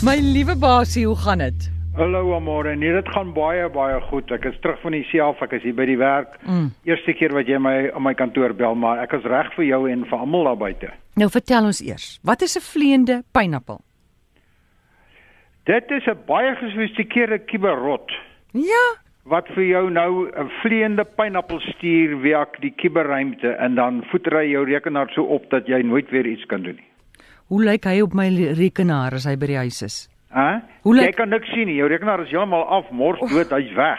My liewe basie, hoe gaan dit? Hallo Amore, nee dit gaan baie baie goed. Ek is terug van die see af, ek is hier by die werk. Mm. Eerste keer wat jy my aan my kantoor bel, maar ek is reg vir jou en vir almal daar buite. Nou vertel ons eers, wat is 'n vleiende pineappel? Dit is 'n baie gesofistikeerde kiberrot Ja, wat vir jou nou 'n vleiende pineappel stuur via die kiberruimte en dan voeter hy jou rekenaar so op dat jy nooit weer iets kan doen nie. Hoe lyk hy op my rekenaar as hy by die huis is? Hæ? Hoe lyk- Jy kan niks sien nie. Jou rekenaar is heeltemal af, mors dood, hy's weg.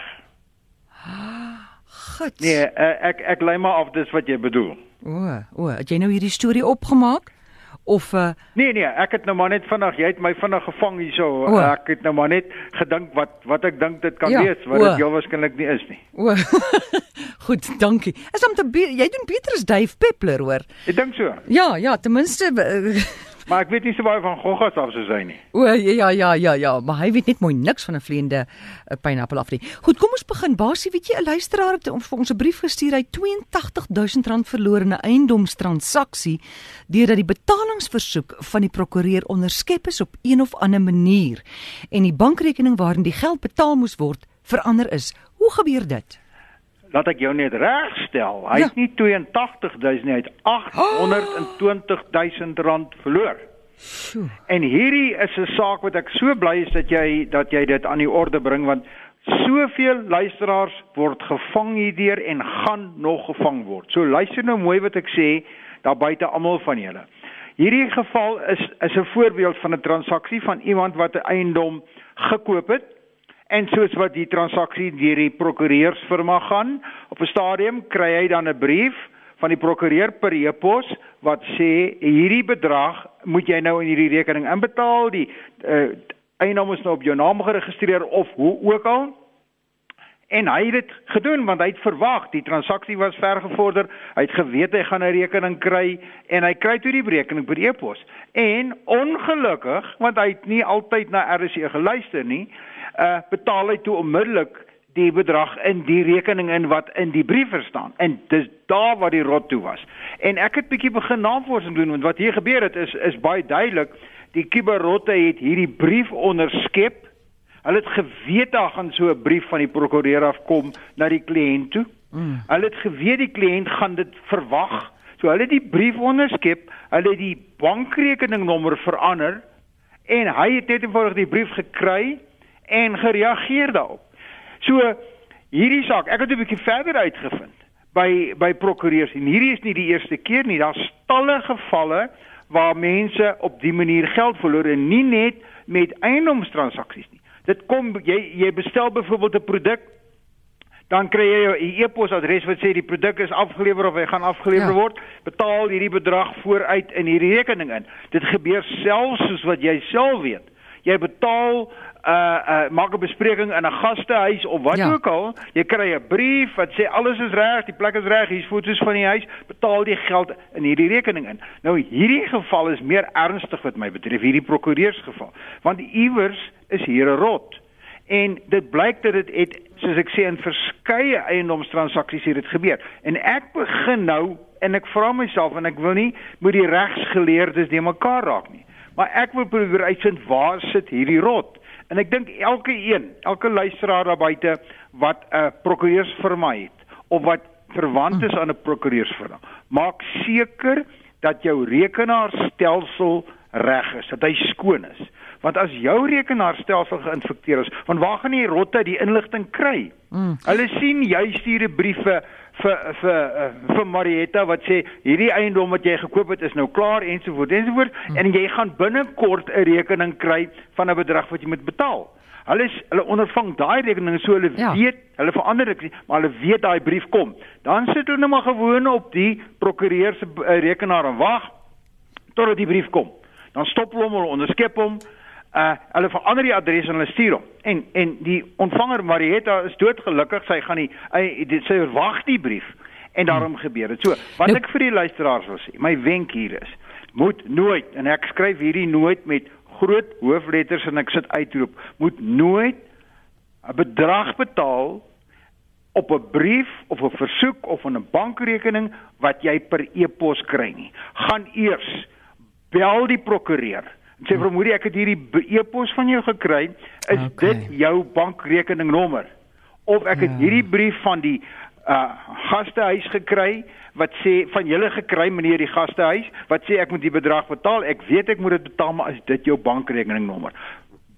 God. Nee, uh, ek ek lei maar af dis wat jy bedoel. O, o, het jy nou hierdie storie opgemaak? Of uh Nee nee, ek het nou maar net vinnig, jy het my vinnig gevang hierso. O. Ek het nou maar net gedink wat wat ek dink dit kan Ja, wees, wat dit heel waarskynlik nie is nie. o. Goed, dankie. Is om te jy doen beter as Dave Peppler hoor. Ek dink so. Ja, ja, ten minste Maar ek weet nie so baie van goggas af soos hy nie. O ja ja ja ja, maar hy weet net mooi niks van 'n vleiende uh, pineappel af nie. Goed, kom ons begin. Basie, weet jy, 'n luisteraar het ons vir ons 'n brief gestuur. Hy het 82000 rand verloor in 'n eiendomstransaksie deurdat die betalingsversoek van die prokureur onderskep is op een of ander manier en die bankrekening waarin die geld betaal moes word verander is. Hoe gebeur dit? Laat ek jou net regstel. Hy Ja. het nie 82000 nie, hy het 820000 rand verloor. Sjoe. En hierdie is 'n saak wat ek so bly is dat jy dat jy dit aan die orde bring want soveel luisteraars word gevang hierdeur en gaan nog gevang word. So luister nou mooi wat ek sê daar buite almal van julle. Hierdie geval is is 'n voorbeeld van 'n transaksie van iemand wat 'n eiendom gekoop het en soos wat die transaksie deur die prokureursfirma gaan, op 'n stadium kry hy dan 'n brief van die prokureur per e-pos wat sê hierdie bedrag moet jy nou in hierdie rekening inbetaal, die uh, eiendom is nou op jou naam geregistreer of hoe ook al. En hy het dit gedoen want hy het verwag die transaksie was ver gevorder. Hy het geweet hy gaan 'n rekening kry en hy kry toe die rekening per e-pos. En ongelukkig, want hy het nie altyd na RSC geluister nie, uh betaal hy toe onmiddellik die bedrag in die rekening in wat in die brief staan. En dis daar waar die rot toe was. En ek het bietjie begin navorsing doen want wat hier gebeur het is is baie duidelik. Die kiberrotte het hierdie brief onderskep Hulle het geweet daar gaan so 'n brief van die prokureur afkom na die kliënt toe. Mm. Hulle het geweet die kliënt gaan dit verwag. So hulle het die brief onderskep, hulle het die bankrekeningnommer verander en hy het net eenvoudig die brief gekry en gereageer daarop. So hierdie saak, ek het 'n bietjie verder uitgevind by by prokureurs en hierdie is nie die eerste keer nie. Daar's talle gevalle waar mense op die manier geld verloor en nie net met eiendomstransaksies nie. Dit kom jy jy bestel byvoorbeeld 'n produk dan kry jy 'n e-posadres wat sê die produk is afgelewer of hy gaan afgelewer Ja. ja. word. Betaal hierdie bedrag vooruit in hierdie rekening in. Dit gebeur selfs soos wat jy self weet. Jy betaal uh uh maak 'n bespreking in 'n gastehuis of wat Ja. ook al. Jy kry 'n brief wat sê alles is reg, die plek is reg, hier's foto's van die huis, betaal die geld in hierdie rekening in. Nou hierdie geval is meer ernstig wat my betref, hierdie prokureursgeval, want iewers is hier 'n rot. En dit blyk dat dit het soos ek sê in verskeie eiendomstransaksies het dit gebeur. En ek begin nou en ek vra myself en ek wil nie moet die regsgeleerdes die mekaar raak nie. Maar ek wil probeer uitvind waar sit hierdie rot. En ek dink elke een, elke luisteraar daar buite wat 'n prokureursfirma het of wat verwant is aan 'n prokureursfirma, maak seker dat jou rekenaarstelsel reg is, dat hy skoon is. Want as jou rekenaarstelsel geïnfekteer is, van waar gaan die rotte die inligting kry? Mm. Hulle sien jy stuur 'n brief vir vir vir uh, vir Marietta wat sê hierdie eiendom wat jy gekoop het is nou klaar ensovoorts ensovoorts mm. en jy gaan binnekort 'n rekening kry van 'n bedrag wat jy moet betaal. Hulle is, hulle ondervang daai rekeninge so hulle Ja. weet, hulle verander dit, maar hulle weet daai brief kom. Dan sit hulle net maar gewoon op die prokureur se uh, rekenaar en wag totdat die brief kom. Dan stop hulle hom, hulle onderskep hom. Uh hulle verander die adres en hulle stuur hom. En en die ontvanger Marietta is doodgelukkig, sy gaan nie hy dit sy wag die brief en daarom gebeur dit. So, wat Nou- ek vir die luisteraars wil sê, my wenk hier is, moet nooit en ek skryf hierdie nooit met groot hoofletters en ek sit uitroep, moet nooit 'n bedrag betaal op 'n brief of 'n versoek of 'n bankrekening wat jy per e-pos kry nie. Gaan eers bel die prokureur. Sê vir moedie ek het hierdie e-pos van jou gekry. Is okay. dit jou bankrekeningnommer? Of ek het ja. hierdie brief van die uh gastehuis gekry wat sê van julle gekry meneer die gastehuis wat sê ek moet die bedrag betaal. Ek weet ek moet dit betaal maar is dit jou bankrekeningnommer?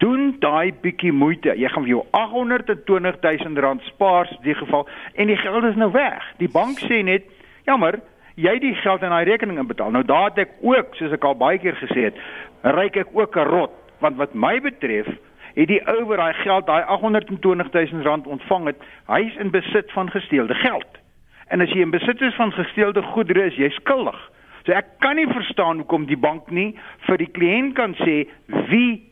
Doen daai bietjie moeite. Jy gaan vir jou 820 000 rand spaar in die geval en die geld is nou weg. Die bank sê net jammer, jy die geld in daai rekening inbetaal. Nou daar het ek ook, soos ek al baie keer gesê het, ryk ek ook 'n rot want wat my betref het die ou wat daai geld daai 820 000 rand ontvang het, hy is in besit van gesteelde geld. En as jy in besit is van gesteelde goedere, is jy skuldig. So ek kan nie verstaan hoekom die bank nie vir die kliënt kan sê wie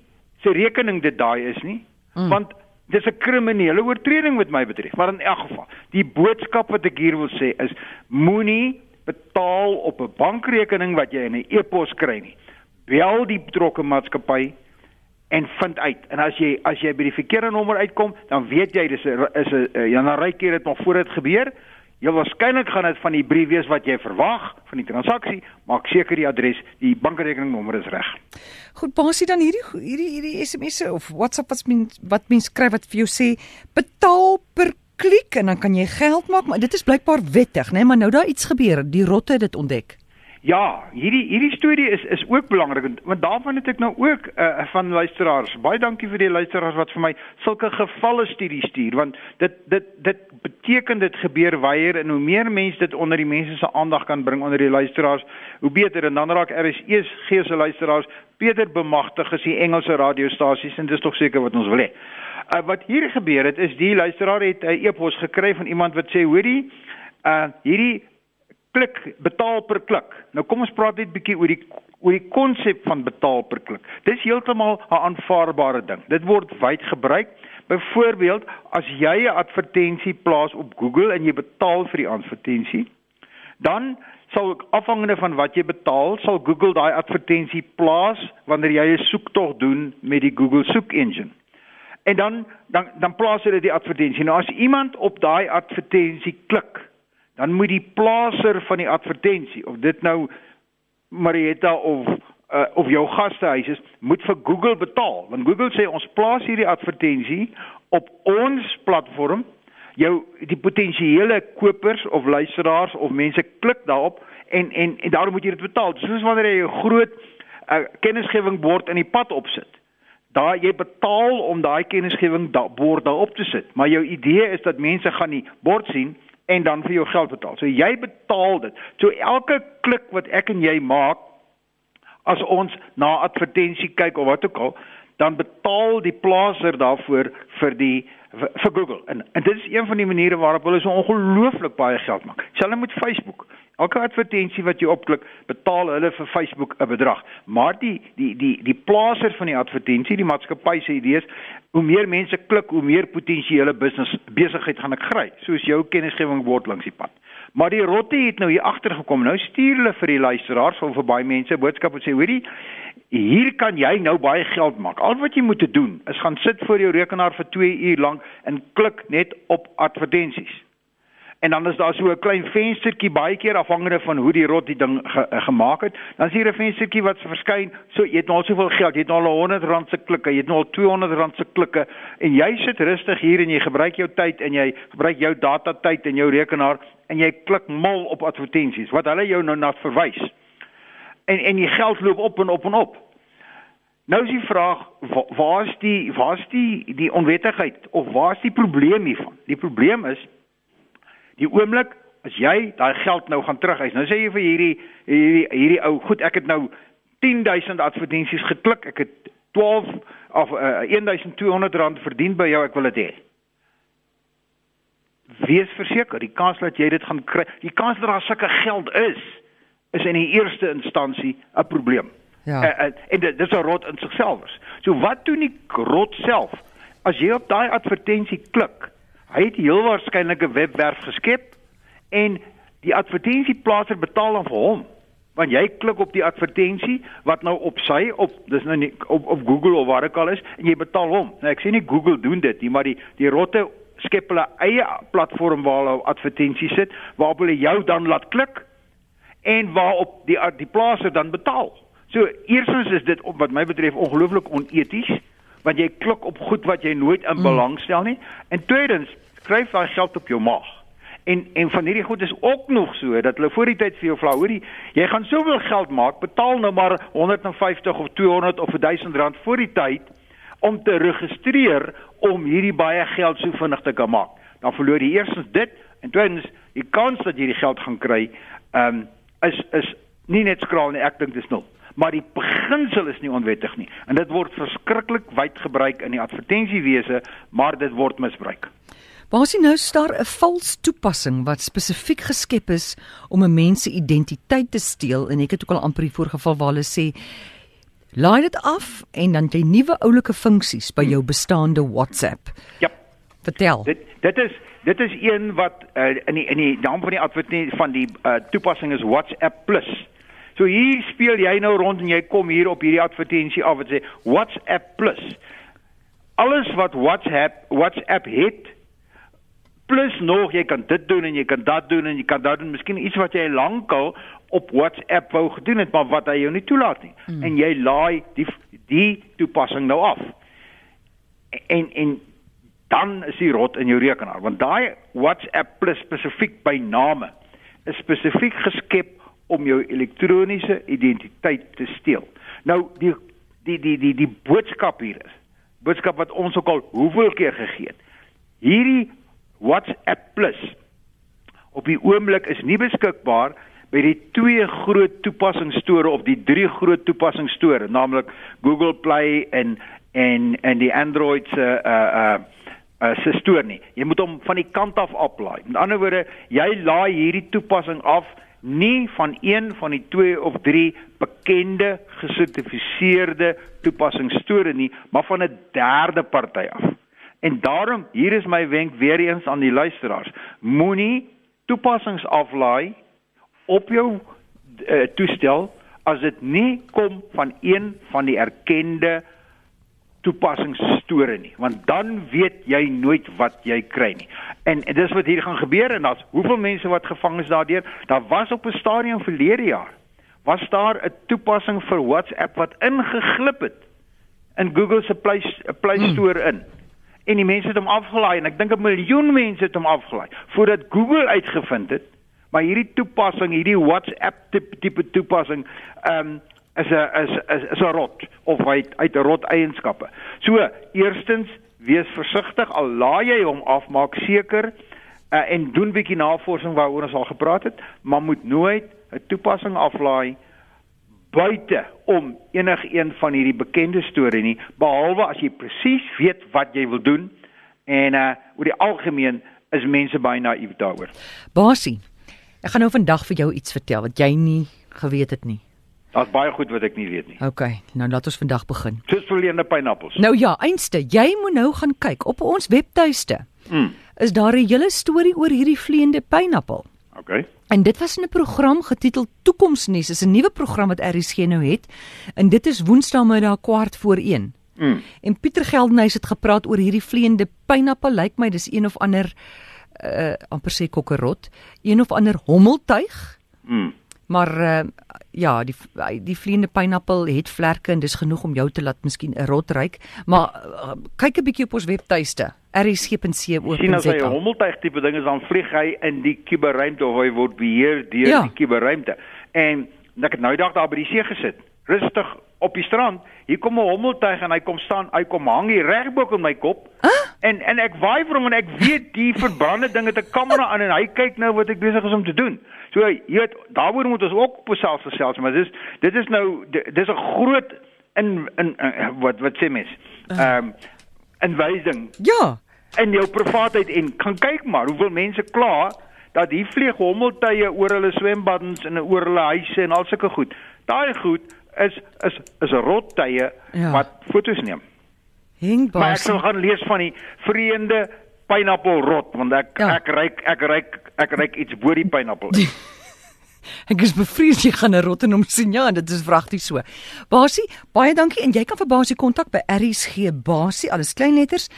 se rekening dit daai is nie, mm. want dis 'n kriminele oortreding wat my betref. Maar in elk geval, die boodskap wat ek hier wil sê is moenie betaal op 'n bankrekening wat jy in 'n e-pos kry nie. Bel die betrokke maatskappy en vind uit. En as jy as jy by die verkeerde nommer uitkom, dan weet jy dis 'n is 'n ja, dan ry jy dit nog voor dit gebeur. Jy waarskynlik gaan dit van die brief wees wat jy verwag van die transaksie, maak seker die adres, die bankrekeningnommer is reg. Goed, basie dan hierdie hierdie hierdie SMS'e of WhatsApp wat mens wat mens skryf wat vir jou sê betaal per klik en dan kan jy geld maak, maar dit is blykbaar wettig, né, nee? maar nou daar iets gebeur, die rotte het dit ontdek. Ja, hierdie hierdie storie is is ook belangrik want daarvan het ek nou ook uh, van luisteraars. Baie dankie vir die luisteraars wat vir my sulke gevalle studies stuur want dit dit dit beteken dit gebeur weier en hoe meer mense dit onder die mense se aandag kan bring onder die luisteraars, hoe beter en dan raak RSE se se luisteraars beter bemagtig as die Engelse radiostasies en dis tog seker wat ons wil hê. Uh, wat hier gebeur het is die luisteraar het 'n uh, e-pos gekry van iemand wat sê hoorie uh hierdie klik betaal per klik. Nou kom ons praat net 'n bietjie oor die oor die konsep van betaal per klik. Dis heeltemal 'n aanvaarbare ding. Dit word wyd gebruik. Byvoorbeeld, as jy 'n advertensie plaas op Google en jy betaal vir die advertensie, dan sal afhangende van wat jy betaal, sal Google daai advertensie plaas wanneer jy 'n soektog doen met die Google soek engine. En dan dan dan plaas hulle die advertensie. Nou as iemand op daai advertensie klik, dan moet die plaaser van die advertensie of dit nou Marietta of uh, of jou gastehuis is, moet vir Google betaal. Want Google sê ons plaas hierdie advertensie op ons platform. Jou die potensiële kopers of luisteraars of mense klik daarop en en en daarom moet jy dit betaal. Soos wanneer jy 'n groot uh, kennisgewing bord in die pad opsit. Daar jy betaal om daai kennisgewing da bord daarop te sit. Maar jou idee is dat mense gaan die bord sien en dan vir jou geld betaal. So jy betaal dit. So elke klik wat ek en jy maak as ons na advertensie kyk of wat ook al, dan betaal die plaaser daarvoor vir die vir Google. En, en dit is een van die maniere waarop hulle so ongelooflik baie geld maak. Selfs met Facebook. Elke advertensie wat jy opklik, betaal hulle vir Facebook 'n bedrag. Maar die die die die plaaser van die advertensie, die maatskappy se idees, hoe meer mense klik, hoe meer potensiële business besigheid gaan ek kry. Soos jou kennisgewing word langs die pad. Maar die rotte het nou hier agter gekom. Nou stuur hulle vir die luisteraars of vir baie mense boodskappe sê, hoorie, hier kan jy nou baie geld maak. Al wat jy moet doen is gaan sit voor jou rekenaar vir 2 uur lank en klik net op advertensies. En dan is daar so 'n klein venstertjie baie keer afhangende van hoe die rot die ding ge gemaak het. Dan is hier 'n venstertjie wat verskyn. So jy het nou al soveel geld, jy het nou al 100 rand se klikke, jy het nou al 200 rand se klikke en jy sit rustig hier en jy gebruik jou tyd en jy gebruik jou data tyd in jou rekenaar en jy klik mal op advertensies wat hulle jou nou na verwys. En en die geld loop op en op en op. Nou is die vraag waar is die waar is die die onwettigheid of waar is die probleem hiervan? Die probleem is die oomblik as jy daai geld nou gaan terugeis. Nou sê jy vir hierdie hierdie hierdie ou, goed, ek het nou 10000 advertensies geklik. Ek het 12 of uh, 1200 rand verdien by jou, ek wil dit hê. Wees verseker, die kans dat jy dit gaan kry, die kans dat daar sulke geld is, is in die eerste instansie 'n probleem. Ja. Uh, uh, en dit is 'n rot in sigself. So wat doen die rot self? As jy op daai advertensie klik, hy het heel waarskynlik 'n webwerf geskep en die advertensieplaaser betaal dan vir hom. Want jy klik op die advertensie wat nou op sy op dis nou nie op op Google of waar ek al is en jy betaal hom. Nou ek sê nie Google doen dit nie, maar die die rotte skep hulle eie platform waar hulle advertensies sit waarop hulle jou dan laat klik en waarop die die plaaser dan betaal. So eerstens is dit op wat my betref ongelooflik oneties want jy klik op goed wat jy nooit in belang stel nie. En tweedens, skryf daai geld op jou maag. En en van hierdie goed is ook nog so dat hulle voor die tyd vir jou vra, hoorie, jy gaan soveel geld maak, betaal nou maar 150 of 200 of 1000 rand voor die tyd om te registreer om hierdie baie geld so vinnig te kan maak. Dan verloor jy eerstens dit en tweedens die kans dat jy die geld gaan kry, ehm um, is is nie net skraal nie, ek dink dis nul maar die beginsel is nie onwettig nie en dit word verskriklik wyd gebruik in die advertensiewese maar dit word misbruik. Waar sien nou staar 'n vals toepassing wat spesifiek geskep is om 'n mens se identiteit te steel en ek het ook al amper die voorgeval waar hulle sê laai dit af en dan jy nuwe oulike funksies by jou bestaande WhatsApp. Ja. Vertel. Dit dit is dit is een wat uh, in die in die naam van die advertensie van die uh, toepassing is WhatsApp Plus. So hier speel jy nou rond en jy kom hier op hierdie advertensie af wat sê WhatsApp Plus. Alles wat WhatsApp WhatsApp het plus nog jy kan dit doen en jy kan dat doen en jy kan dat doen. Miskien iets wat jy lankal op WhatsApp wou gedoen het, maar wat hy jou nie toelaat nie. Mm. En jy laai die die toepassing nou af. En en dan is die rot in jou rekenaar want daai WhatsApp plus spesifiek by name is spesifiek geskep om jou elektroniese identiteit te steel. Nou die die die die die boodskap hier is. Boodskap wat ons ook al hoeveel keer gegee het. Hierdie WhatsApp Plus op die oomblik is nie beskikbaar by die twee groot toepassingsstore of die drie groot toepassingsstore, naamlik Google Play en en en die Android se uh uh uh se stoor nie. Jy moet hom van die kant af aflaai. Met ander woorde, jy laai hierdie toepassing af nie van een van die twee of drie bekende gesertifiseerde toepassingsstore nie, maar van 'n derde party af. En daarom, hier is my wenk weer eens aan die luisteraars. Moenie toepassings aflaai op jou uh, toestel as dit nie kom van een van die erkende toepassingsstore nie, want dan weet jy nooit wat jy kry nie. En, en dis wat hier gaan gebeur en daar's hoeveel mense wat gevang is daardeur. Daar was op 'n stadium verlede jaar was daar 'n toepassing vir WhatsApp wat ingeglip het in Google se Play Play hmm. Store in. En die mense het hom afgelaai en ek dink 'n miljoen mense het hom afgelaai voordat Google uitgevind het maar hierdie toepassing hierdie WhatsApp tipe, tipe toepassing ehm um, is 'n is is is 'n rot of uit uit 'n rot eienskappe. So, eerstens wees versigtig al laai jy hom af, maak seker uh, en doen bietjie navorsing waaroor ons al gepraat het, maar moet nooit 'n toepassing aflaai buite om enigiets van hierdie bekende storie nie behalwe as jy presies weet wat jy wil doen en uh oor die algemeen is mense baie naïef daaroor. Basie, ek gaan nou vandag vir jou iets vertel wat jy nie geweet het nie. Daar's baie goed wat ek nie weet nie. OK, nou laat ons vandag begin. Dis verleende pineappels. Nou ja, einste, jy moet nou gaan kyk op ons webtuiste. Mm. Is daar 'n hele storie oor hierdie vleiende pineappel? OK. En dit was in 'n program getiteld Toekomsnuus. Is 'n nuwe program wat RSG nou het. En dit is Woensdaagmiddag kwart voor 1. Mm. En Pieter Geldenhuys het gepraat oor hierdie vleiende pineappel. Lyk my dis een of ander uh amper sê kokkerot, een of ander hommeltuig. Mm. Maar uh ja, die die vleiende pineappel het vlerke en dis genoeg om jou te laat miskien 'n rot ryk. Maar uh, kyk 'n bietjie op ons webtuiste rsg.co.za. Sien as hy 'n hommeltuig tipe ding is dan vlieg hy in die kuberruimte of hy word beheer deur ja. die kuberruimte. En ek het nou dag daar by die see gesit, rustig op die strand. Hier kom 'n hommeltuig en hy kom staan, hy kom hang hier reg bo op my kop. Huh? En en ek waai vir hom en ek weet die verbrande ding het 'n kamera aan en hy kyk nou wat ek besig is om te doen. So jy weet, daaroor moet ons ook op onsself gesels, maar dis dit is nou dis 'n groot in in wat wat sê mens. Ehm um, inwysing. Ja. In jou privaatheid en kan kyk maar hoeveel mense kla dat hier vlieg hommeltuie oor hulle swembaddens en oor hulle huise en al sulke goed. Daai goed is is is rottuie ja. wat fotos neem. Hing maar ek sou gaan lees van die vreemde pineappelrot want ek ja. ek ryk ek ryk ek ryk iets bo die pineappel. Ek is bevrees jy gaan 'n rot in hom sien. Ja, dit is wragtig so. Basie, baie dankie en jy kan vir Basie kontak by RSG Basie, alles klein letters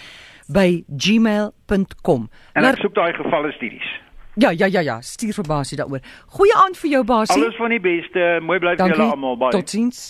by gmail.com. En Laat... ek soek daai gevalle studies. Ja, ja, ja, ja, stuur vir Basie daaroor. Goeie aand vir jou Basie. Alles van die beste. Mooi bly vir julle almal. Totsiens.